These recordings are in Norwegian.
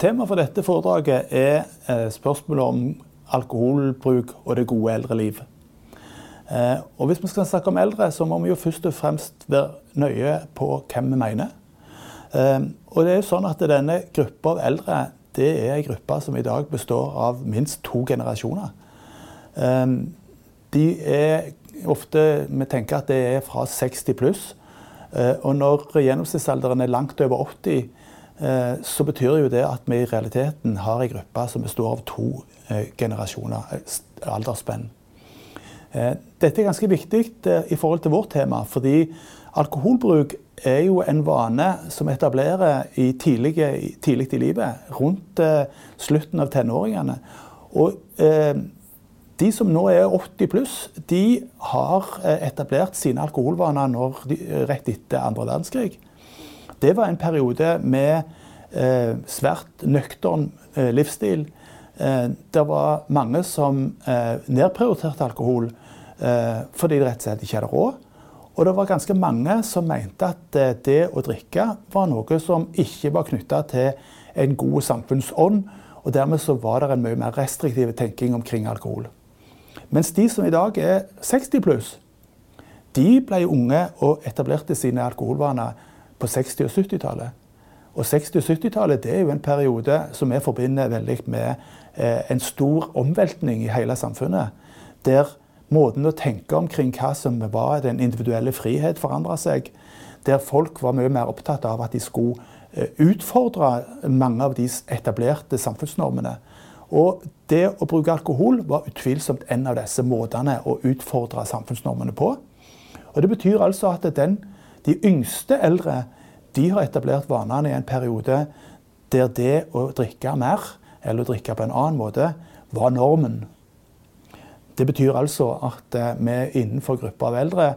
Temaet for dette foredraget er eh, spørsmålet om alkoholbruk og det gode eldrelivet. Eh, og hvis vi skal snakke om eldre, så må vi jo først og fremst være nøye på hvem vi mener. Eh, og det er jo sånn at Denne gruppa av eldre det er en gruppe som i dag består av minst to generasjoner. De er ofte Vi tenker at det er fra 60 pluss. Og når gjennomsnittsalderen er langt over 80, så betyr jo det at vi i realiteten har en gruppe som består av to generasjoner, aldersspenn. Eh, dette er ganske viktig eh, i forhold til vårt tema, fordi alkoholbruk er jo en vane som etablerer i tidlig, tidlig i livet, rundt eh, slutten av tenåringene. Og de som nå er 80 pluss, de har etablert sine alkoholvaner når, rett etter andre verdenskrig. Det var en periode med svært nøktern livsstil Eh, det var mange som eh, nedprioriterte alkohol eh, fordi de rett og slett ikke hadde råd. Og det var ganske mange som mente at det å drikke var noe som ikke var knytta til en god samfunnsånd. Og dermed så var det en mye mer restriktiv tenking omkring alkohol. Mens de som i dag er 60 pluss, de ble unge og etablerte sine alkoholvaner på 60- og 70-tallet. Og 60- og 70-tallet er jo en periode som vi forbinder veldig med Eh, en stor omveltning i hele samfunnet. Der måten å tenke omkring hva som var den individuelle frihet, forandra seg. Der folk var mye mer opptatt av at de skulle eh, utfordre mange av de etablerte samfunnsnormene. Og det å bruke alkohol var utvilsomt en av disse måtene å utfordre samfunnsnormene på. Og Det betyr altså at den, de yngste eldre de har etablert vanene i en periode der det å drikke mer eller å drikke på en annen måte, var normen. Det betyr altså at eh, vi innenfor gruppa av eldre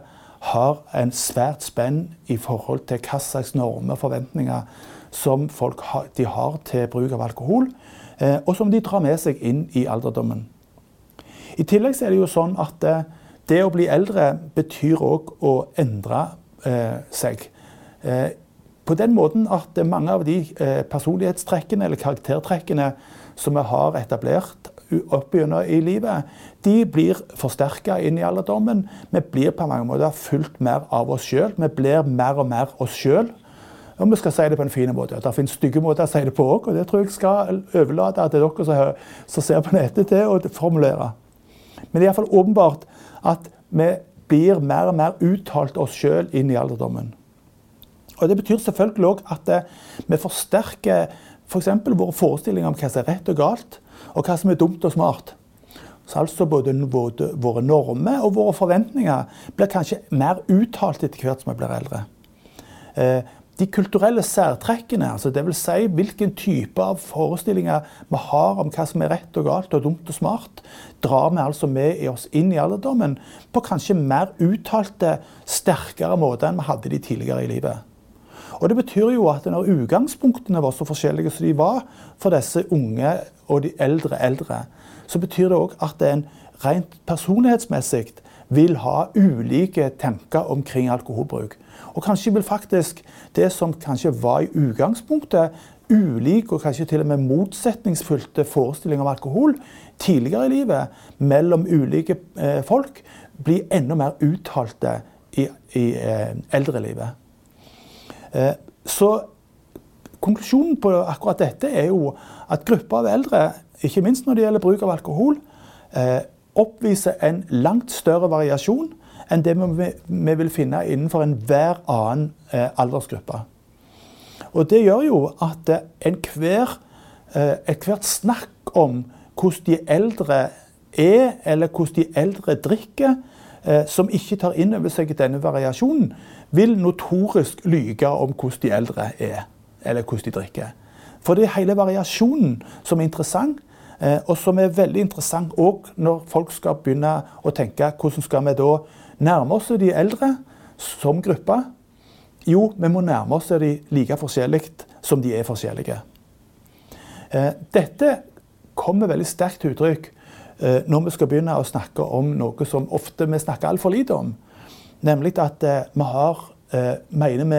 har en svært spenn i forhold til hva slags normer og forventninger som folk de har til bruk av alkohol, eh, og som de drar med seg inn i alderdommen. I tillegg er det jo sånn at eh, det å bli eldre betyr òg å endre seg. På den måten at mange av de eh, personlighetstrekkene eller karaktertrekkene som vi har etablert opp gjennom i livet, de blir forsterka inn i alderdommen. Vi blir på mange måter fulgt mer av oss sjøl. Vi blir mer og mer oss sjøl. Om vi skal si det på en fin måte. Det finnes stygge måter å si det på òg, og det tror jeg skal overlate til dere som ser på nettet, til å formulere. Men det er iallfall åpenbart at vi blir mer og mer uttalt oss sjøl inn i alderdommen. Og Det betyr selvfølgelig òg at eh, vi forsterker f.eks. For våre forestillinger om hva som er rett og galt, og hva som er dumt og smart. Så altså både, både våre normer og våre forventninger blir kanskje mer uttalt etter hvert som vi blir eldre. Eh, de kulturelle særtrekkene, altså dvs. Si hvilken type av forestillinger vi har om hva som er rett og galt og dumt og smart, drar vi altså med oss inn i alderdommen på kanskje mer uttalte, sterkere måter enn vi hadde de tidligere i livet. Og Det betyr jo at når utgangspunktene var så forskjellige som de var for disse unge og de eldre eldre, så betyr det òg at det er en rent personlighetsmessig vil ha ulike tanker omkring alkoholbruk. Og kanskje vil faktisk det som kanskje var i utgangspunktet ulike og kanskje til og med motsetningsfylte forestillinger om alkohol tidligere i livet mellom ulike eh, folk, bli enda mer uttalte i, i eh, eldrelivet. Eh, så konklusjonen på akkurat dette er jo at grupper av eldre, ikke minst når det gjelder bruk av alkohol, eh, oppviser en langt større variasjon enn det vi vil finne innenfor enhver annen eh, aldersgruppe. Og Det gjør jo at enhver, ethvert snakk om hvordan de eldre er, eller hvordan de eldre drikker, som ikke tar inn over seg denne variasjonen, vil notorisk lyge om hvordan de eldre er, eller hvordan de drikker. For det er hele variasjonen som er interessant, eh, og som er veldig interessant òg når folk skal begynne å tenke hvordan skal vi da nærme oss de eldre som gruppe. Jo, vi må nærme oss de like forskjellig som de er forskjellige. Eh, dette kommer veldig sterkt til uttrykk eh, når vi skal begynne å snakke om noe som ofte vi snakker altfor lite om, Nemlig at eh, vi har, mener vi,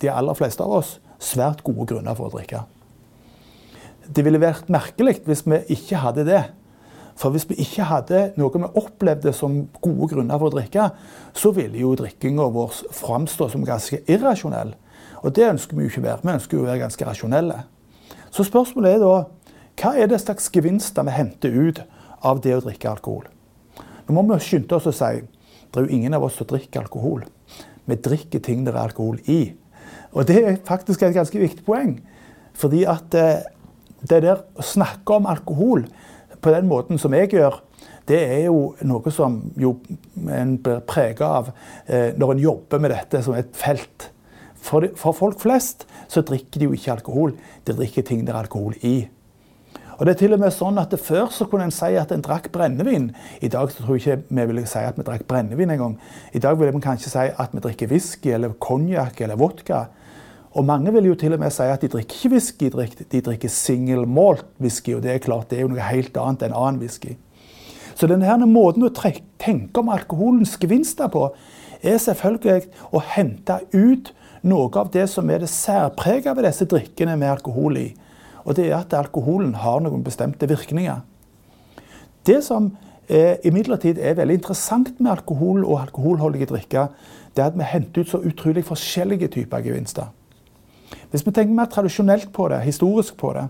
de aller fleste av oss, svært gode grunner for å drikke. Det ville vært merkelig hvis vi ikke hadde det. For hvis vi ikke hadde noe vi opplevde som gode grunner for å drikke, så ville jo drikkinga vår framstå som ganske irrasjonell. Og det ønsker vi jo ikke å være. Vi ønsker jo å være ganske rasjonelle. Så spørsmålet er da hva er det slags gevinster vi henter ut av det å drikke alkohol? Nå må vi skynde oss å si det er jo ingen av oss som drikker alkohol. Vi drikker ting det er alkohol i. Og det er faktisk et ganske viktig poeng. Fordi at eh, det der å snakke om alkohol på den måten som jeg gjør, det er jo noe som jo en blir prega av eh, når en jobber med dette som et felt. For, for, folk flest så drikker de jo ikke alkohol, de drikker ting det er alkohol i. Og det er til og med sånn at Før så kunne en si at en drakk brennevin. I dag så tror jeg ikke vi ville si at vi drakk brennevin engang. I dag vil vi kanskje si at vi drikker whisky eller konjakk eller vodka. Og mange vil jo til og med si at de drikker ikke whisky, de drikker single malt whisky. Og det er klart, det er jo noe helt annet enn annen whisky. Så denne måten å tenke om alkoholens gevinster på, er selvfølgelig å hente ut noe av det som er det særpreget ved disse drikkene med alkohol i. Og det er at alkoholen har noen bestemte virkninger. Det som imidlertid er veldig interessant med alkohol og alkoholholdige drikker, det er at vi henter ut så utrolig forskjellige typer gevinster. Hvis vi tenker mer tradisjonelt på det, historisk på det,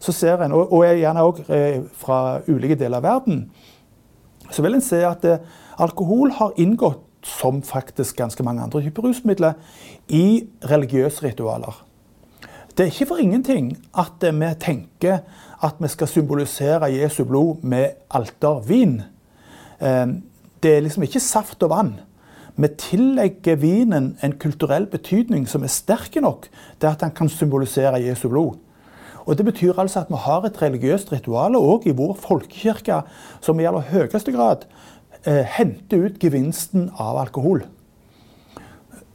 så ser en, og, og gjerne òg eh, fra ulike deler av verden, så vil en se at eh, alkohol har inngått, som faktisk ganske mange andre typer rusmidler, i religiøse ritualer. Det er ikke for ingenting at eh, vi tenker at vi skal symbolisere Jesu blod med altervin. Det er liksom ikke saft og vann. Vi tillegger vinen en kulturell betydning som er sterk nok til at den kan symbolisere Jesu blod. Og Det betyr altså at vi har et religiøst ritual òg i vår folkekirke som i aller høyeste grad eh, henter ut gevinsten av alkohol.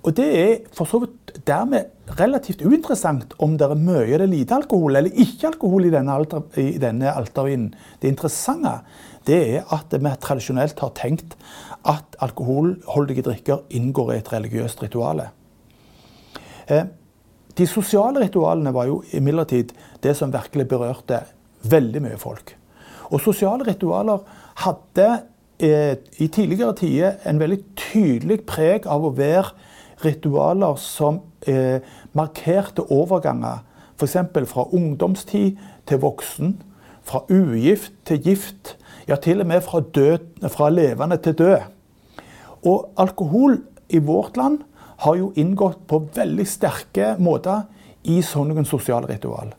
Og Det er for så vidt dermed relativt uinteressant om det er mye eller lite alkohol eller ikke alkohol i denne, alter, denne altervinen. Det interessante det er at vi tradisjonelt har tenkt at alkoholholdige drikker inngår i et religiøst ritual. Eh, de sosiale ritualene var jo imidlertid det som virkelig berørte veldig mye folk. Og sosiale ritualer hadde eh, i tidligere tider en veldig tydelig preg av å være ritualer som eh, markerte overganger. F.eks. fra ungdomstid til voksen. Fra ugift til gift. Ja, til og med fra, død, fra levende til død. Og alkohol i vårt land har jo inngått på veldig sterke måter i sånne sosiale ritual.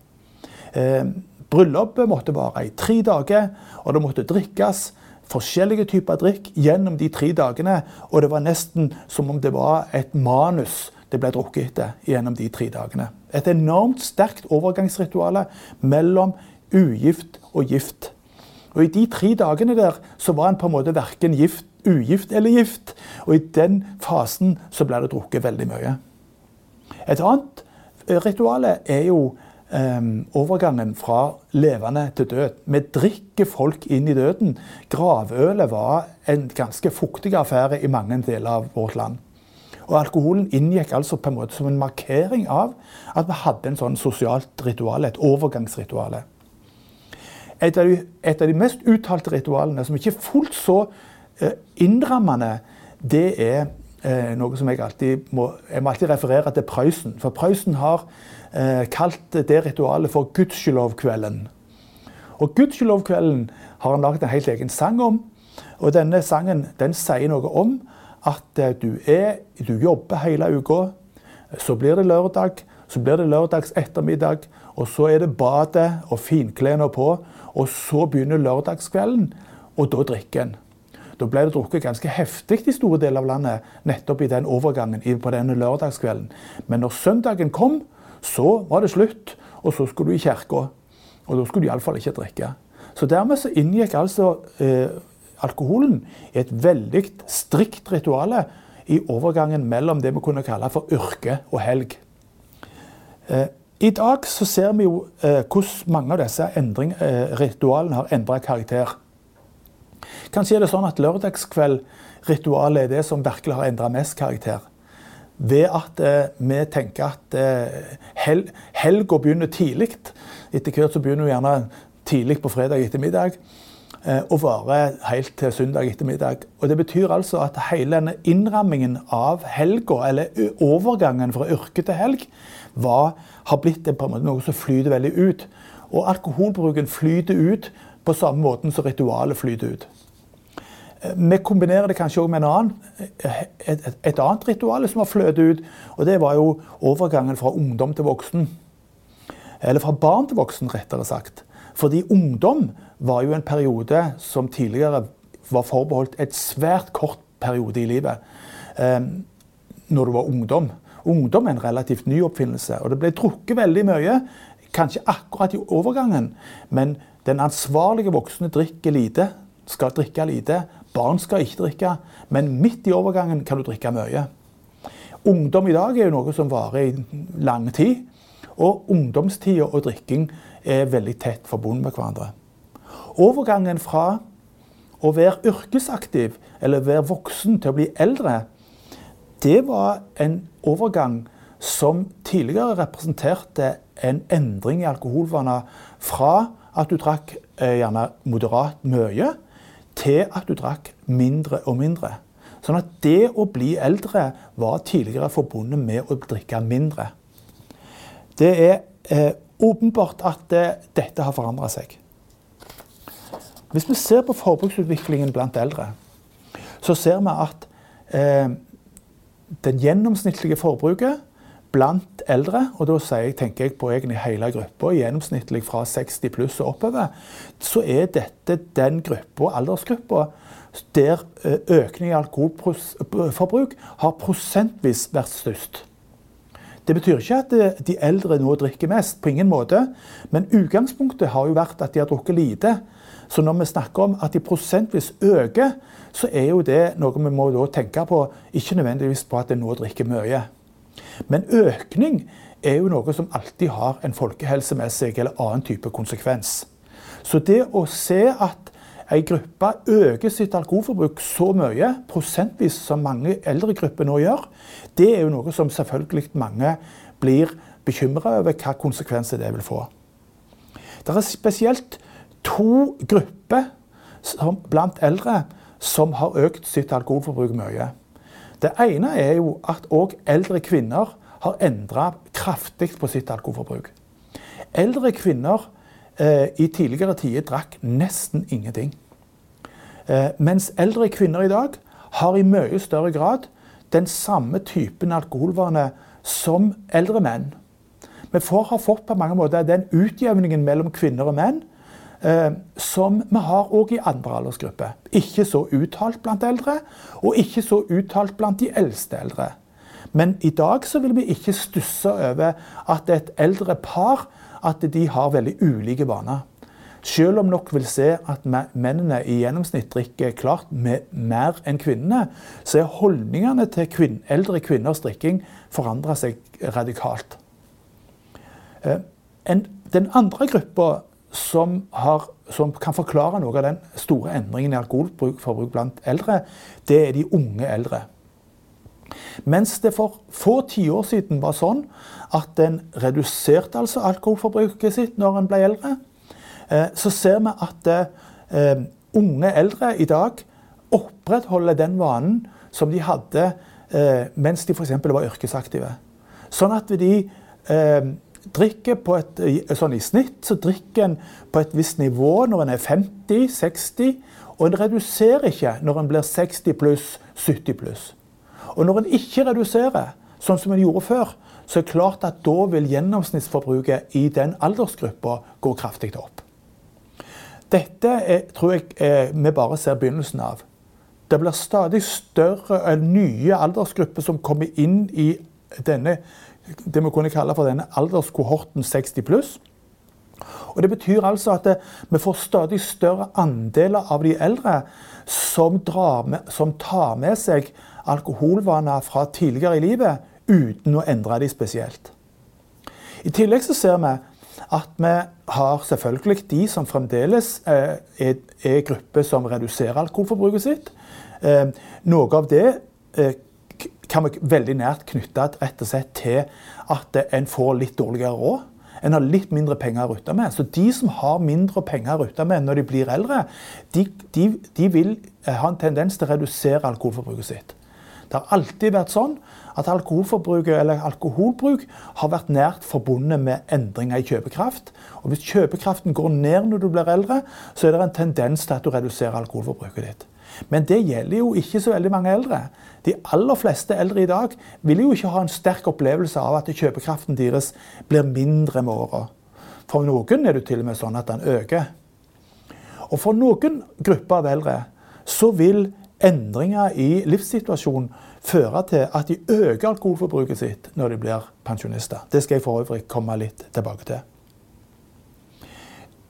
Eh, bryllupet måtte vare i tre dager, og det måtte drikkes forskjellige typer drikk gjennom de tre dagene. Og det var nesten som om det var et manus det ble drukket etter gjennom de tre dagene. Et enormt sterkt overgangsritual mellom ugift og gift. Og I de tre dagene der så var han på en måte verken gift ugift eller gift. Og i den fasen så ble det drukket veldig mye. Et annet eh, ritual er jo um, overgangen fra levende til død. Vi drikker folk inn i døden. Gravølet var en ganske fuktig affære i mange deler av vårt land. Og Alkoholen inngikk altså på en måte som en markering av at vi hadde en sånn sosialt ritual, et overgangsritual. Et av, de, et av de mest uttalte ritualene, som ikke er fullt så Eh, innrammende, det er eh, noe som jeg alltid må, jeg må alltid referere til Prøysen. For Prøysen har eh, kalt det ritualet for Gudskjelovkvelden. Og Gudskjelovkvelden har han laget en helt egen sang om. Og denne sangen den sier noe om at du, er, du jobber hele uka. Så blir det lørdag, så blir det lørdags ettermiddag, og så er det badet og finklærne på. Og så begynner lørdagskvelden, og da drikker en. Da ble det drukket ganske heftig i store deler av landet nettopp i den overgangen på denne lørdagskvelden. Men når søndagen kom, så var det slutt, og så skulle du i kirka. Og da skulle du iallfall ikke drikke. Så dermed så inngikk altså eh, alkoholen i et veldig strikt ritual i overgangen mellom det vi kunne kalle for yrke og helg. Eh, I dag så ser vi jo eh, hvordan mange av disse endring, eh, ritualene har endra karakter. Kanskje er det sånn at lørdagskveldritualet er det som virkelig har endra mest karakter. ved at eh, vi tenker at eh, hel, helga begynner tidlig. Etter hvert så begynner hun gjerne tidlig på fredag ettermiddag eh, og varer helt til søndag ettermiddag. Og Det betyr altså at hele denne innrammingen av helga, eller overgangen fra yrke til helg, var, har blitt noe som flyter veldig ut. Og alkoholbruken flyter ut på samme måten som ritualet flyter ut. Vi kombinerer det kanskje òg med annen, et, et, annet ritual som har fløtet ut. og Det var jo overgangen fra ungdom til voksen. Eller fra barn til voksen, rettere sagt. Fordi ungdom var jo en periode som tidligere var forbeholdt et svært kort periode i livet. Eh, når du var ungdom. Ungdom er en relativt ny oppfinnelse. Og det ble drukket veldig mye. Kanskje akkurat i overgangen, men den ansvarlige voksne drikker lite, skal drikke lite. Barn skal ikke drikke, men midt i overgangen kan du drikke mye. Ungdom i dag er jo noe som varer i lang tid. Og ungdomstida og drikking er veldig tett forbundet med hverandre. Overgangen fra å være yrkesaktiv eller være voksen til å bli eldre, det var en overgang som tidligere representerte en endring i alkoholvaner fra at du drakk eh, gjerne moderat mye, til at du drakk mindre og mindre. Sånn at det å bli eldre var tidligere forbundet med å drikke mindre. Det er eh, åpenbart at eh, dette har forandra seg. Hvis vi ser på forbruksutviklingen blant eldre, så ser vi at eh, den gjennomsnittlige forbruket blant eldre, og da tenker jeg på egentlig hele gruppa, gjennomsnittlig fra 60 pluss og oppover, så er dette den gruppa, aldersgruppa der eh, økning i alkoholforbruk har prosentvis vært størst. Det betyr ikke at eh, de eldre nå drikker mest, på ingen måte. Men utgangspunktet har jo vært at de har drukket lite. Så når vi snakker om at de prosentvis øker, så er jo det noe vi må tenke på, ikke nødvendigvis på at de nå drikker mye. Men økning er jo noe som alltid har en folkehelsemessig eller annen type konsekvens. Så det å se at ei gruppe øker sitt alkoholforbruk så mye, prosentvis som mange eldre grupper nå gjør, det er jo noe som selvfølgelig mange blir bekymra over hva konsekvenser det vil få. Det er spesielt to grupper blant eldre som har økt sitt alkoholforbruk mye. Det ene er jo at òg eldre kvinner har endra kraftig på sitt alkoholforbruk. Eldre kvinner eh, i tidligere tider drakk nesten ingenting. Eh, mens eldre kvinner i dag har i mye større grad den samme typen alkoholvane som eldre menn. Vi får, har fått på mange måter den utjevningen mellom kvinner og menn som vi har òg i andre aldersgrupper. Ikke så uttalt blant eldre, og ikke så uttalt blant de eldste eldre. Men i dag så vil vi ikke stusse over at et eldre par at de har veldig ulike vaner. Selv om nok vil se at mennene i gjennomsnitt drikker klart mer enn kvinnene, så er holdningene til kvinn, eldre kvinners drikking forandra seg radikalt. Eh, den andre gruppa som, har, som, kan forklare noe av den store endringen i alkoholforbruk blant eldre, det er de unge eldre. Mens det for få tiår siden var sånn at en reduserte altså alkoholforbruket sitt når en ble eldre, eh, så ser vi at eh, unge eldre i dag opprettholder den vanen som de hadde eh, mens de f.eks. var yrkesaktive. Sånn at de drikker på et, sånn I snitt så drikker en på et visst nivå når en er 50-60, og en reduserer ikke når en blir 60 pluss, 70 pluss. Og når en ikke reduserer, sånn som en gjorde før, så er det klart at da vil gjennomsnittsforbruket i den aldersgruppa gå kraftig opp. Dette er, tror jeg er, vi bare ser begynnelsen av. Det blir stadig større nye aldersgrupper som kommer inn i denne det vi kunne kalle for denne alderskohorten 60 pluss. Og Det betyr altså at det, vi får stadig større andeler av de eldre som, med, som tar med seg alkoholvaner fra tidligere i livet uten å endre de spesielt. I tillegg så ser vi at vi har selvfølgelig de som fremdeles eh, er, er grupper som reduserer alkoholforbruket sitt. Eh, noe av det eh, kan vi veldig nært knytte rett og slett til at en får litt dårligere råd. En har litt mindre penger å rutte med. Så de som har mindre penger å rutte med når de blir eldre, de, de, de vil eh, ha en tendens til å redusere alkoholforbruket sitt. Det har alltid vært sånn at alkoholbruk har vært nært forbundet med endringer i kjøpekraft. Og Hvis kjøpekraften går ned når du blir eldre, så er det en tendens til at du reduserer alkoholforbruket ditt. Men det gjelder jo ikke så veldig mange eldre. De aller fleste eldre i dag vil jo ikke ha en sterk opplevelse av at kjøpekraften deres blir mindre med åra. For noen er det til og med sånn at den øker. Og for noen grupper av eldre så vil endringer i livssituasjonen føre til at de øker alkoholforbruket sitt når de blir pensjonister. Det skal jeg for øvrig komme litt tilbake til.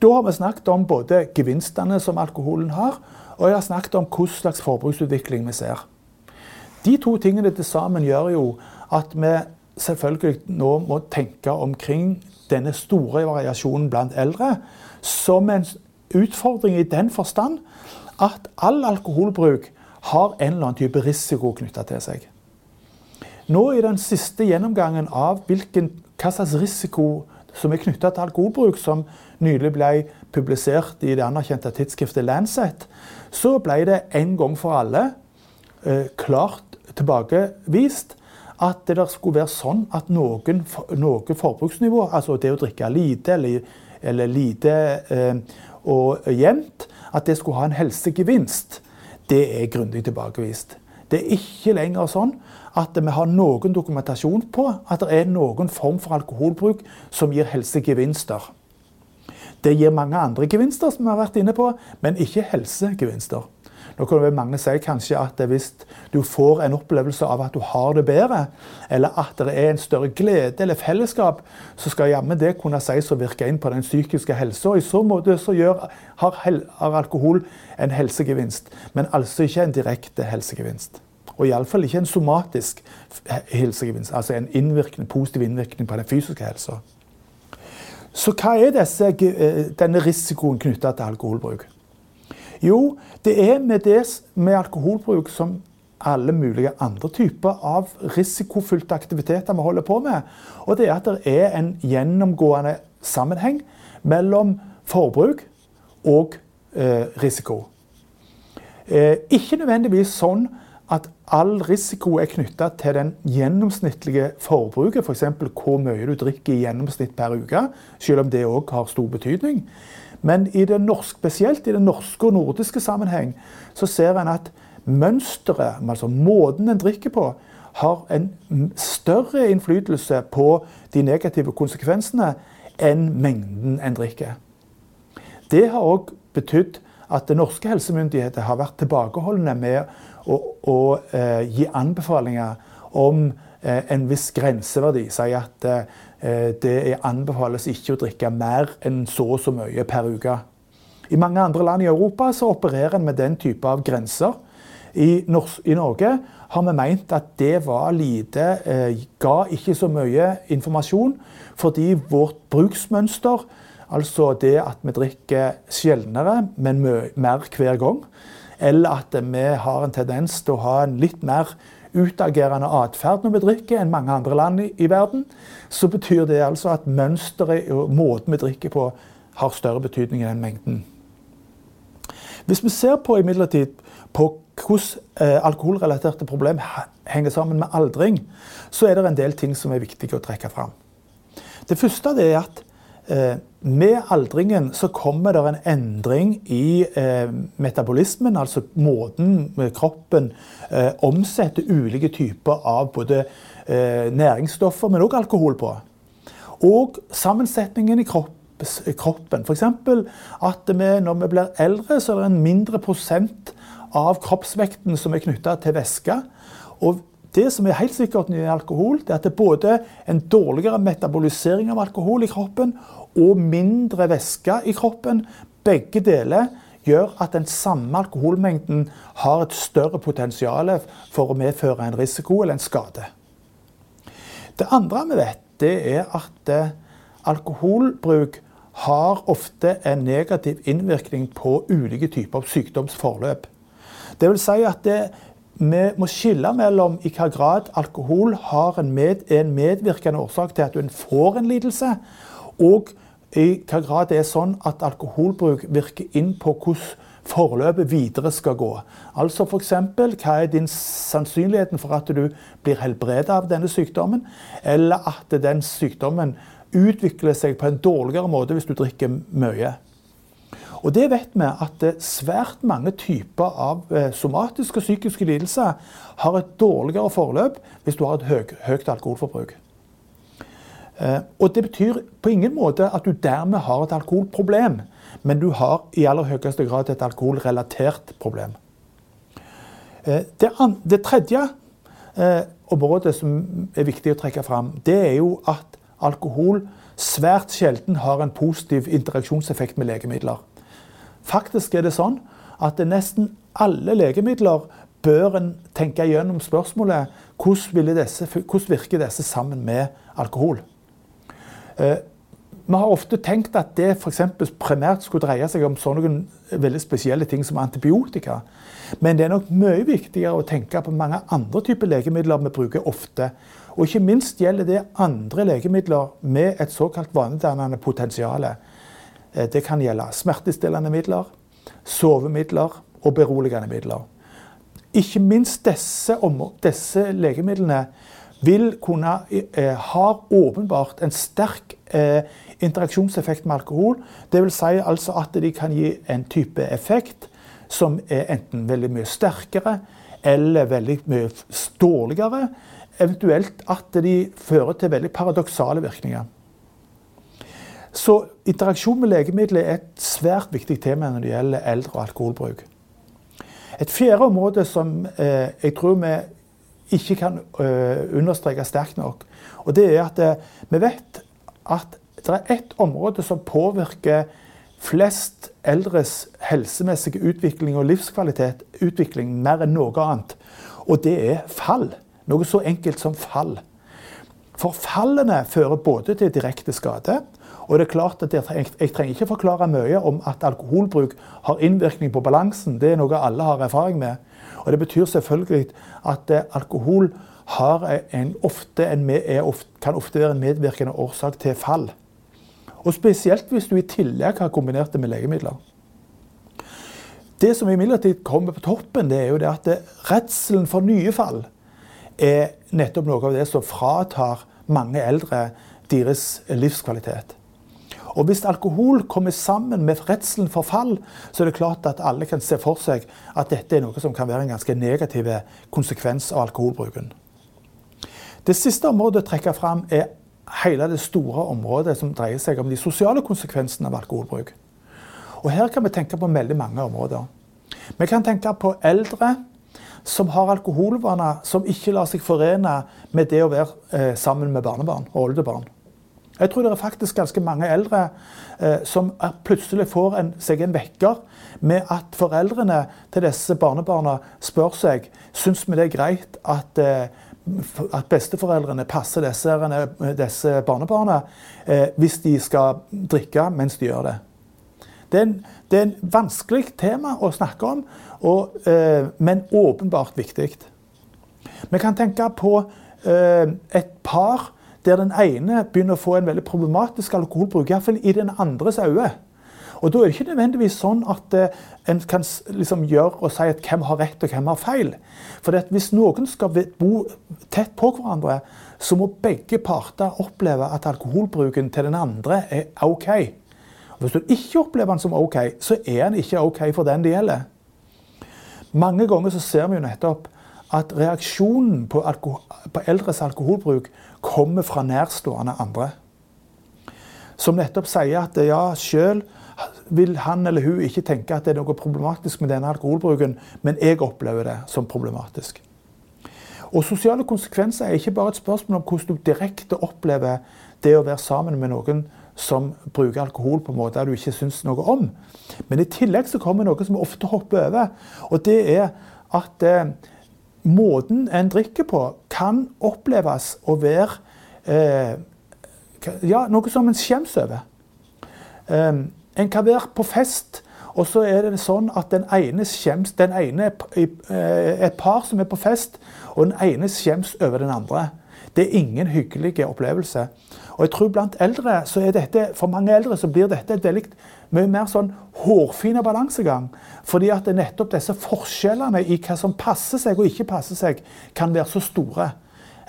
Da har vi snakket om både gevinstene som alkoholen har, og jeg har snakket om hva slags forbruksutvikling vi ser. De to tingene til sammen gjør jo at vi selvfølgelig nå må tenke omkring denne store variasjonen blant eldre som en utfordring i den forstand at all alkoholbruk har en eller annen type risiko knytta til seg. Nå i den siste gjennomgangen av hvilken, hva slags risiko som er knytta til alkoholbruk, som nylig ble publisert i det anerkjente tidsskriftet Lancet, så ble det en gang for alle eh, klart tilbakevist at det skulle være sånn at noen, noe forbruksnivå, altså det å drikke lite eller, eller lite eh, og jevnt, at det skulle ha en helsegevinst, det er grundig tilbakevist. Det er ikke lenger sånn at vi har noen dokumentasjon på at det er noen form for alkoholbruk som gir helsegevinster. Det gir mange andre gevinster, som vi har vært inne på, men ikke helsegevinster. Nå kan mange si kanskje at hvis du får en opplevelse av at du har det bedre, eller at det er en større glede eller fellesskap, så skal jammen det kunne sies å virke inn på den psykiske helsa. I så måte så gjør, har, har alkohol en helsegevinst, men altså ikke en direkte helsegevinst. Og iallfall ikke en somatisk helsegevinst, altså en innvirkning, positiv innvirkning på den fysiske helsa. Så hva er disse, eh, denne risikoen knytta til alkoholbruk? Jo, det er med, det, med alkoholbruk som alle mulige andre typer av risikofylte aktiviteter vi holder på med. Og det er at det er en gjennomgående sammenheng mellom forbruk og eh, risiko. Eh, ikke nødvendigvis sånn at all risiko er knytta til den gjennomsnittlige forbruket, f.eks. For hvor mye du drikker i gjennomsnitt per uke, selv om det òg har stor betydning. Men i det norsk, spesielt i den norske og nordiske sammenheng så ser en at mønsteret, altså måten en drikker på, har en større innflytelse på de negative konsekvensene enn mengden en drikker. Det har òg betydd at norske helsemyndigheter har vært tilbakeholdne med å, å eh, gi anbefalinger om eh, en viss grenseverdi. Si at eh, det anbefales ikke å drikke mer enn så og så mye per uke. I mange andre land i Europa så opererer en med den type av grenser. I, I, Norge har vi meint at det var lite, eh, ga ikke så mye informasjon, fordi vårt bruksmønster Altså det at vi drikker sjeldnere, men mer hver gang. Eller at vi har en tendens til å ha en litt mer utagerende atferd når vi drikker enn mange andre land i, i verden. Så betyr det altså at mønsteret og måten vi drikker på, har større betydning enn mengden. Hvis vi ser på imidlertid på hvordan eh, alkoholrelaterte problemer henger sammen med aldring, så er det en del ting som er viktige å trekke fram. Det første er at med aldringen så kommer det en endring i eh, metabolismen, altså måten kroppen eh, omsetter ulike typer av både næringsstoffer, men òg alkohol på. Og sammensetningen i kroppen. F.eks. at vi, når vi blir eldre, så er det en mindre prosent av kroppsvekten som er knytta til væske. Og det som er helt sikkert når det alkohol, det er at det er både en dårligere metabolisering av alkohol i kroppen og mindre væske i kroppen. Begge deler gjør at den samme alkoholmengden har et større potensial for å medføre en risiko eller en skade. Det andre vi vet, det er at eh, alkoholbruk har ofte en negativ innvirkning på ulike typer sykdomsforløp. Det vil si at det, vi må skille mellom i hvilken grad alkohol har en, med, en medvirkende årsak til at du får en lidelse, og i hvilken grad det er sånn at alkoholbruk virker inn på hvordan forløpet videre skal gå. Altså f.eks. hva er din sannsynligheten for at du blir helbredet av denne sykdommen, eller at den sykdommen utvikler seg på en dårligere måte hvis du drikker mye. Og det vet vi at eh, svært mange typer av eh, somatiske og psykiske lidelser har et dårligere forløp hvis du har et høy, høyt alkoholforbruk. Eh, og det betyr på ingen måte at du dermed har et alkoholproblem, men du har i aller høyeste grad et alkoholrelatert problem. Det, det tredje området som er viktig å trekke fram, det er jo at alkohol svært sjelden har en positiv interaksjonseffekt med legemidler. Faktisk er det sånn at det nesten alle legemidler bør en tenke gjennom spørsmålet hvordan, hvordan virker disse sammen med alkohol. Eh, vi har ofte tenkt at det for primært skulle dreie seg om sånne veldig spesielle ting som antibiotika. Men det er nok mye viktigere å tenke på mange andre typer legemidler vi bruker ofte. Og ikke minst gjelder det andre legemidler med et såkalt vanedannende potensial. Eh, det kan gjelde smertestillende midler, sovemidler og beroligende midler. Ikke minst disse, disse legemidlene vil kunne eh, ha åpenbart en sterk eh, interaksjonseffekt med alkohol. Dvs. Si altså at de kan gi en type effekt som er enten veldig mye sterkere eller veldig mye dårligere. Eventuelt at de fører til veldig paradoksale virkninger. Så interaksjon med legemidler er et svært viktig tema når det gjelder eldre og alkoholbruk. Et fjerde område som eh, jeg tror vi ikke kan eh, understreke sterkt nok, og det er at eh, vi vet at det er ett område som påvirker flest eldres helsemessige utvikling og livskvalitet utvikling mer enn noe annet. Og det er fall. Noe så enkelt som fall. For fallene fører både til direkte skade, og det er klart at jeg, trenger ikke forklare mye om at alkoholbruk har innvirkning på balansen. Det er noe alle har erfaring med. Og Det betyr selvfølgelig at eh, alkohol en, ofte en, ofte, kan ofte være en medvirkende årsak til fall. Og Spesielt hvis du i tillegg har kombinert det med legemidler. Det som imidlertid kommer på toppen, det er jo det at det, redselen for nye fall er nettopp noe av det som fratar mange eldre deres livskvalitet. Og Hvis alkohol kommer sammen med redselen for fall, så er det klart at alle kan se for seg at dette er noe som kan være en ganske negativ konsekvens av alkoholbruken. Det siste området å trekke fram er hele det store området som dreier seg om de sosiale konsekvensene av alkoholbruk. Og Her kan vi tenke på veldig mange områder. Vi kan tenke på eldre som har alkoholvaner som ikke lar seg forene med det å være eh, sammen med barnebarn og oldebarn. Jeg tror det er faktisk ganske mange eldre eh, som plutselig får en, seg en vekker med at foreldrene til disse barnebarna spør seg syns vi det er greit at, eh, at besteforeldrene passer disse, disse barnebarna eh, hvis de skal drikke mens de gjør det. Det er en, det er en vanskelig tema å snakke om, og, eh, men åpenbart viktig. Vi kan tenke på eh, et par der den ene begynner å få en veldig problematisk alkoholbruk, iallfall i den andres øyne. Og Da er det ikke nødvendigvis sånn at eh, en kan liksom gjøre og si at hvem har rett og hvem har feil. For Hvis noen skal bo tett på hverandre, så må begge parter oppleve at alkoholbruken til den andre er OK. Og hvis du ikke opplever den som OK, så er den ikke OK for den det gjelder. Mange ganger så ser vi jo nettopp at reaksjonen på, på eldres alkoholbruk kommer fra nærstående andre. Som nettopp sier at ja, sjøl vil han eller hun ikke tenke at det er noe problematisk med denne alkoholbruken, men jeg opplever det som problematisk. Og Sosiale konsekvenser er ikke bare et spørsmål om hvordan du direkte opplever det å være sammen med noen som bruker alkohol på måter du ikke syns noe om. Men i tillegg så kommer noe som ofte hopper over. Og det er at eh, måten en drikker på, kan oppleves å være eh, ja, noe som en skjems over. Eh, en kan være på fest Og så er det sånn at den ene skjems Den ene er et par som er på fest, og den ene skjems over den andre. Det er ingen hyggelig opplevelse. Og jeg tror blant eldre så er dette, For mange eldre så blir dette et veldig mye mer sånn hårfin balansegang. Fordi at nettopp disse forskjellene i hva som passer seg og ikke passer seg, kan være så store.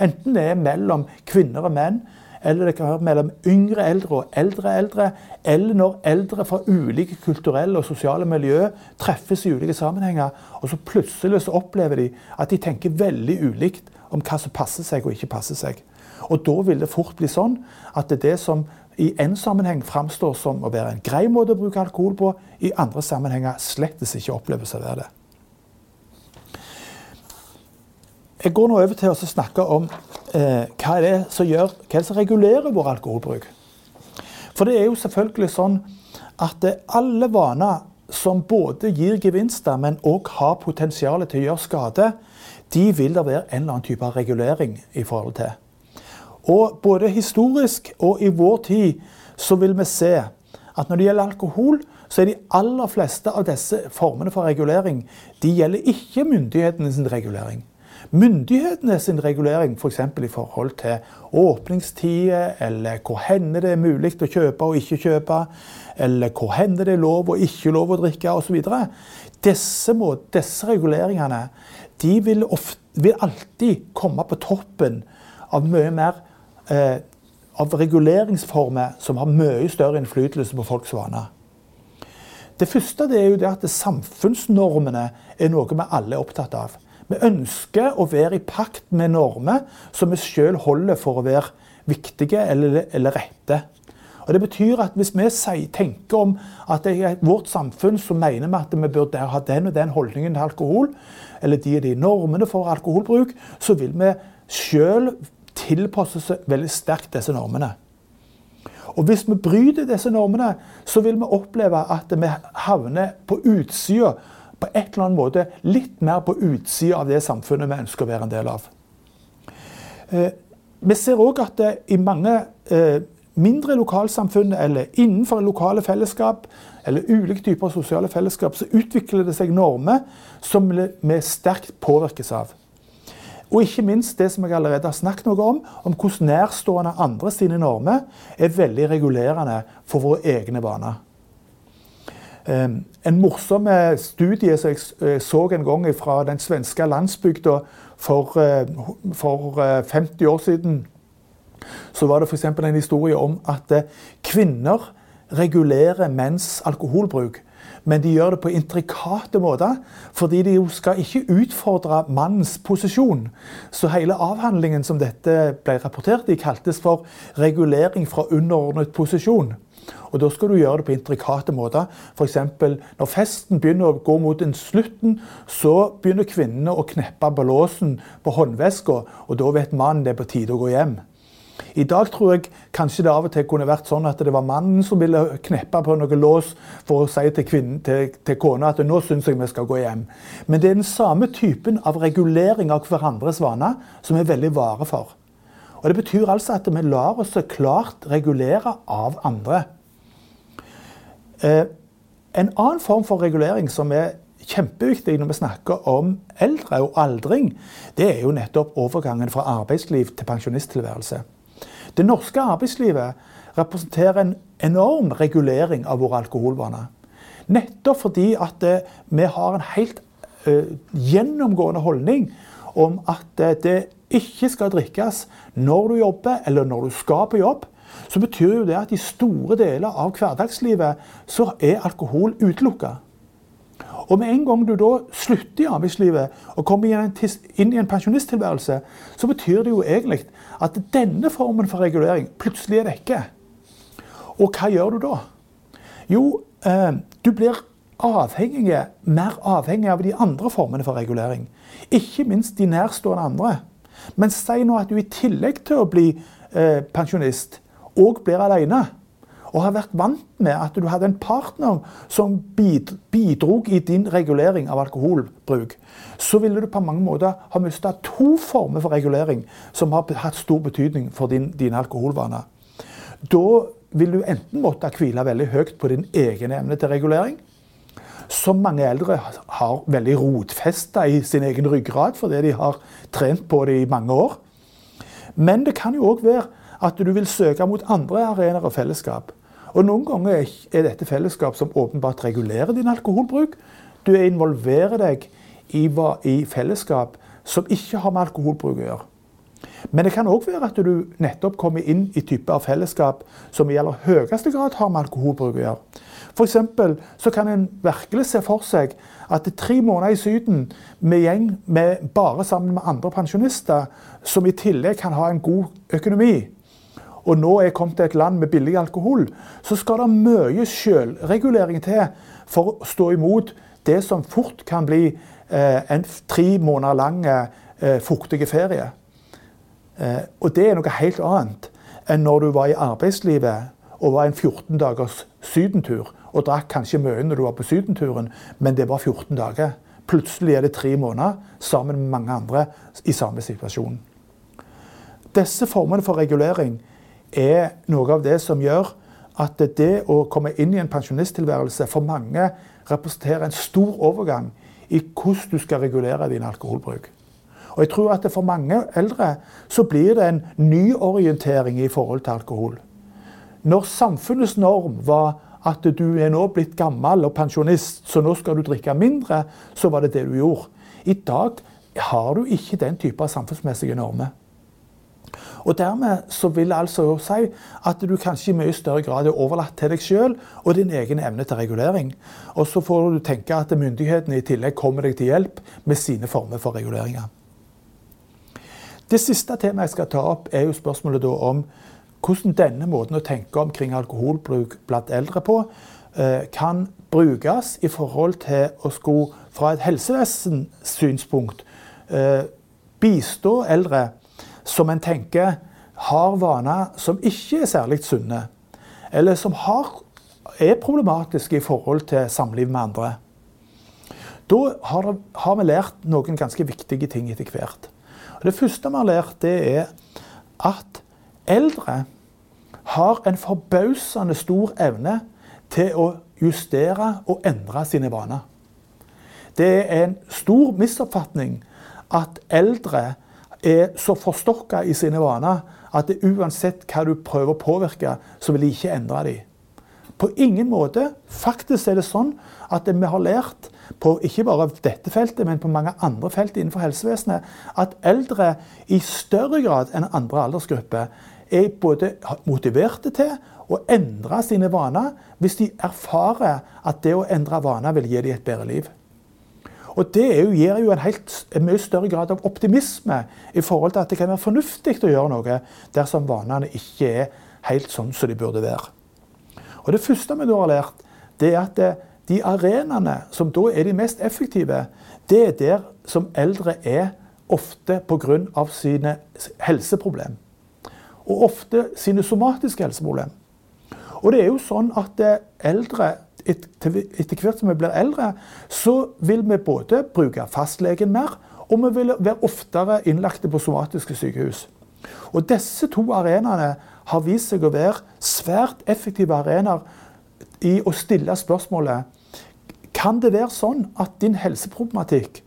Enten det er mellom kvinner og menn, eller det kan være mellom yngre eldre og eldre eldre, eller når eldre fra ulike kulturelle og sosiale miljø treffes i ulike sammenhenger, og så plutselig så opplever de at de tenker veldig ulikt om hva som passer seg og ikke passer seg. Og da vil det fort bli sånn at det, er det som i en sammenheng framstår som å være en grei måte å bruke alkohol på, i andre sammenhenger slettes ikke oppleves å være det. Jeg går nå over til å snakke om eh, hva det som gjør, hva som regulerer vår alkoholbruk. For det er jo selvfølgelig sånn at alle vaner som både gir gevinster, men òg har potensial til å gjøre skade, de vil det være en eller annen type regulering i forhold til. Og både historisk og i vår tid så vil vi se at når det gjelder alkohol, så er de aller fleste av disse formene for regulering de gjelder ikke myndighetene sin regulering. Myndighetene sin regulering f.eks. For i forhold til åpningstider, eller hvor hender det er mulig å kjøpe og ikke kjøpe, eller hvor hender det er lov og ikke lov å drikke osv. Disse, disse reguleringene de vil, ofte, vil, alltid komme på toppen av mye mer eh, av reguleringsformer som har mye større innflytelse på folks vaner. Det første det er jo det at samfunnsnormene er noe vi alle er opptatt av. Vi ønsker å være i pakt med normer som vi sjøl holder for å være viktige eller, eller, rette. Og Det betyr at hvis vi tenker om at er vårt samfunn så mener vi at vi bør ha den og den holdningen til alkohol, eller de og de normene for alkoholbruk, så vil vi sjøl tilpasse seg veldig sterkt disse normene. Og Hvis vi bryter disse normene, så vil vi oppleve at vi havner på utsida på et eller annet måte litt mer på utsida av det samfunnet vi ønsker å være en del av. Eh, vi ser òg at det i mange eh, mindre lokalsamfunn eller innenfor lokale fellesskap eller ulike typer sosiale fellesskap, så utvikler det seg normer som vi sterkt påvirkes av. Og ikke minst det som jeg allerede har snakket noe om, om hvordan nærstående andre sine normer er veldig regulerende for våre egne vaner. En morsom eh, studie som jeg eh, så en gang fra den svenske landsbygda for, eh, for 50 år siden, så var det f.eks. en historie om at kvinner regulerer menns alkoholbruk. Men de gjør det på intrikate måter, fordi de jo skal ikke utfordre mannens posisjon. Så hele avhandlingen som dette ble rapportert i, kaltes for 'regulering fra underordnet posisjon'. Og Da skal du gjøre det på intrikate måter. F.eks. når festen begynner å gå mot en slutten, så begynner kvinnene å kneppe på låsen på håndveska, og da vet mannen det er på tide å gå hjem. I dag tror jeg kanskje det av og til kunne vært sånn at det var mannen som ville kneppe på noe lås for å si til, kvinnen, til, til kona at nå syns jeg vi skal gå hjem. Men det er den samme typen av regulering av hverandres vaner som vi er veldig vare for. Og Det betyr altså at vi lar oss klart regulere av andre. Eh, en annen form for regulering som er kjempeviktig når vi snakker om eldre og aldring, det er jo nettopp overgangen fra arbeidsliv til pensjonisttilværelse. Det norske arbeidslivet representerer en enorm regulering av våre alkoholvaner. Nettopp fordi at eh, vi har en helt uh, gjennomgående holdning om at uh, det ikke skal drikkes når du jobber eller når du skal på jobb så betyr jo det at i store deler av hverdagslivet så er alkohol utelukka. Og med en gang du da slutter i arbeidslivet og kommer inn i en pensjonisttilværelse, så betyr det jo egentlig at denne formen for regulering plutselig er vekke. Og hva gjør du da? Jo, eh, du blir avhengige, mer avhengig av de andre formene for regulering. Ikke minst de nærstående andre. Men si nå at du i tillegg til å bli eh, pensjonist òg blir alene, og har vært vant med at du hadde en partner som bidrog i din regulering av alkoholbruk, så ville du på mange måter ha mista to former for regulering som har hatt stor betydning for din, dine alkoholvaner. Da vil du enten måtte hvile veldig høyt på din egen evne til regulering, som mange eldre har veldig rotfesta i sin egen ryggrad fordi de har trent på det i mange år. Men det kan jo òg være at du vil søke mot andre arenaer og fellesskap. Og Noen ganger er dette fellesskap som åpenbart regulerer din alkoholbruk. Du involverer deg i, fellesskap som ikke har med alkoholbruk å gjøre. Men det kan òg være at du nettopp kommer inn i typer av fellesskap som i aller høyeste grad har med alkoholbruk å gjøre. F.eks. så kan en virkelig se for seg at det er tre måneder i Syden med gjeng med, bare sammen med andre pensjonister, som i tillegg kan ha en god økonomi, og nå er kommet til et land med billig alkohol, så skal det mye selvregulering til for å stå imot det som fort kan bli eh, en tre måneder lang eh, fuktig ferie. Eh, og det er noe helt annet enn når du var i arbeidslivet og var en 14 dagers sydentur og drakk kanskje mye når du var på sydenturen, men det var 14 dager. Plutselig er det tre måneder sammen med mange andre i samme situasjon. Disse formene for regulering er noe av det som gjør at det å komme inn i en pensjonisttilværelse for mange representerer en stor overgang i hvordan du skal regulere din alkoholbruk. Og jeg tror at For mange eldre så blir det en nyorientering i forhold til alkohol. Når samfunnets norm var at du er nå blitt gammel og pensjonist, så nå skal du drikke mindre, så var det det du gjorde. I dag har du ikke den type samfunnsmessige normer. Og Dermed så vil det altså si at du kanskje i mye større grad er overlatt til deg sjøl og din egen evne til regulering. Og så får du tenke at myndighetene i tillegg kommer deg til hjelp med sine former for reguleringer. Det siste temaet jeg skal ta opp, er jo spørsmålet om hvordan denne måten å tenke omkring alkoholbruk blant eldre på eh, kan brukes i forhold til å skulle fra et helsevesens synspunkt bistå eldre som en tenker har vaner som ikke er særlig sunne, eller som har, er problematiske i forhold til samliv med andre. Da har, har, vi lært noen ganske viktige ting etter hvert. Og det første vi har lært, det er at eldre har en forbausende stor evne til å justere og endre sine vaner. Det er en stor misoppfatning at eldre er så forstokka i sine vaner at det, uansett hva du prøver å påvirke, så vil de ikke endre dem. På ingen måte. Faktisk er det sånn at vi har lært på ikke bare dette feltet, men på mange andre felt innenfor helsevesenet, at eldre i større grad enn andre aldersgrupper er både motiverte til å endre sine vaner hvis de erfarer at det å endre vaner vil gi dem et bedre liv. Og Det jo, gir jo en, helt, en, mye større grad av optimisme i forhold til at det kan være fornuftig å gjøre noe dersom vanene ikke er helt sånn som de burde være. Og Det første vi da har lært, det er at det, de arenaene som da er de mest effektive, det er der som eldre er ofte pga. sine helseproblem. Og ofte sine somatiske helseproblem. Og det er jo sånn at eldre etter hvert som vi blir eldre, så vil vi både bruke fastlegen mer, og vi vil være oftere innlagte på somatiske sykehus. Og Disse to arenaene har vist seg å være svært effektive arenaer i å stille spørsmålet kan det være sånn at din helseproblematikk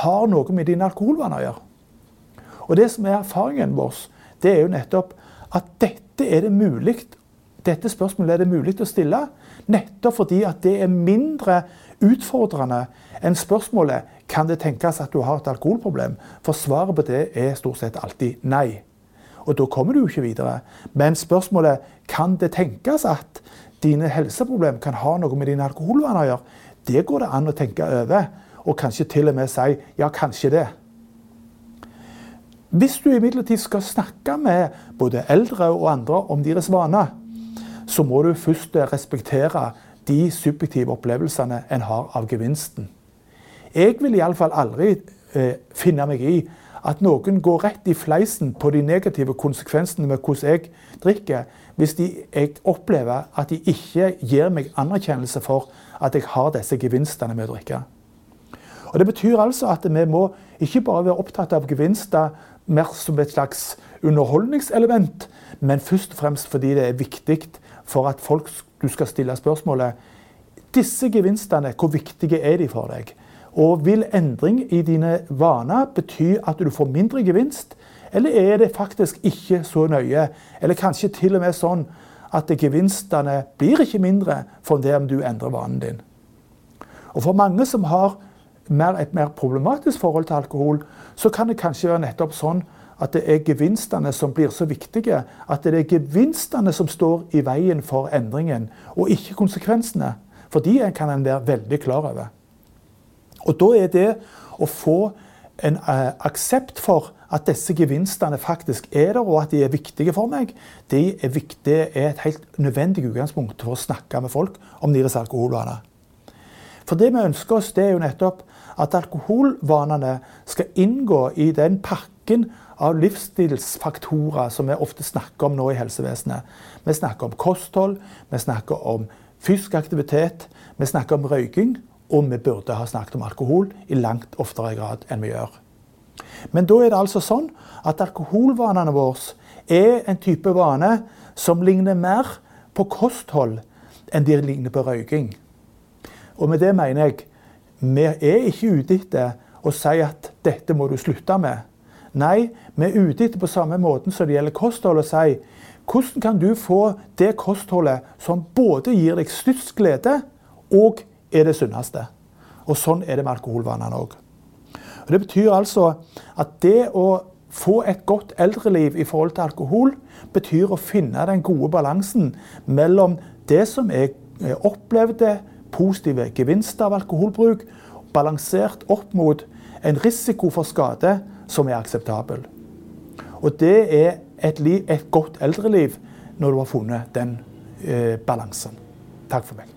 har noe med dine alkoholvaner å gjøre. Og Det som er erfaringen vår, det er jo nettopp at dette er det mulig dette spørsmålet er det mulig å stille, nettopp fordi at det er mindre utfordrende enn spørsmålet kan det tenkes at du har et alkoholproblem. For svaret på det er stort sett alltid nei. Og da kommer du jo ikke videre. Men spørsmålet kan det tenkes at dine helseproblemer kan ha noe med dine alkoholvaner å gjøre, det går det an å tenke over. Og kanskje til og med si ja, kanskje det. Hvis du imidlertid skal snakke med både eldre og andre om deres vaner, så må du først respektere de subjektive opplevelsene en har av gevinsten. Jeg vil iallfall aldri eh, finne meg i at noen går rett i fleisen på de negative konsekvensene med hvordan jeg drikker, hvis de, jeg opplever at de ikke gir meg anerkjennelse for at jeg har disse gevinstene med å drikke. Og Det betyr altså at vi må ikke bare være opptatt av gevinster mer som et slags underholdningselement, men først og fremst fordi det er viktig for at folk du skal stille spørsmålet Disse gevinstene, hvor viktige er de for deg? Og vil endring i dine vaner bety at du får mindre gevinst, eller er det faktisk ikke så nøye? Eller kanskje til og med sånn at gevinstene blir ikke mindre for det om du endrer vanen din. Og For mange som har mer, et mer problematisk forhold til alkohol, så kan det kanskje være nettopp sånn at det er gevinstene som blir så viktige. At det er gevinstene som står i veien for endringen, og ikke konsekvensene. For de kan en være veldig klar over. Og da er det å få en uh, aksept for at disse gevinstene faktisk er der, og at de er viktige for meg, det er, viktig, er et helt nødvendig utgangspunkt for å snakke med folk om deres alkoholvaner. For det vi ønsker oss, det er jo nettopp at alkoholvanene skal inngå i den pakken av livsstilsfaktorer som vi ofte snakker om nå i helsevesenet. Vi snakker om kosthold, vi snakker om fysisk aktivitet, vi snakker om røyking, og vi burde ha snakket om alkohol i langt oftere grad enn vi gjør. Men da er det altså sånn at alkoholvanene våre er en type vane som ligner mer på kosthold enn de ligner på røyking. Og med det mener jeg vi er ikke ute etter å si at dette må du slutte med. Nei, vi er ute etter på samme måten som det gjelder kosthold, å si hvordan kan du få det kostholdet som både gir deg størst glede og er det sunneste. Og sånn er det med alkoholvanene òg. Det betyr altså at det å få et godt eldreliv i forhold til alkohol, betyr å finne den gode balansen mellom det som er opplevde positive gevinster av alkoholbruk, balansert opp mot en risiko for skade som er akseptabel. Og det er et, liv, et godt eldreliv når du har funnet den eh, balansen. Takk for meg.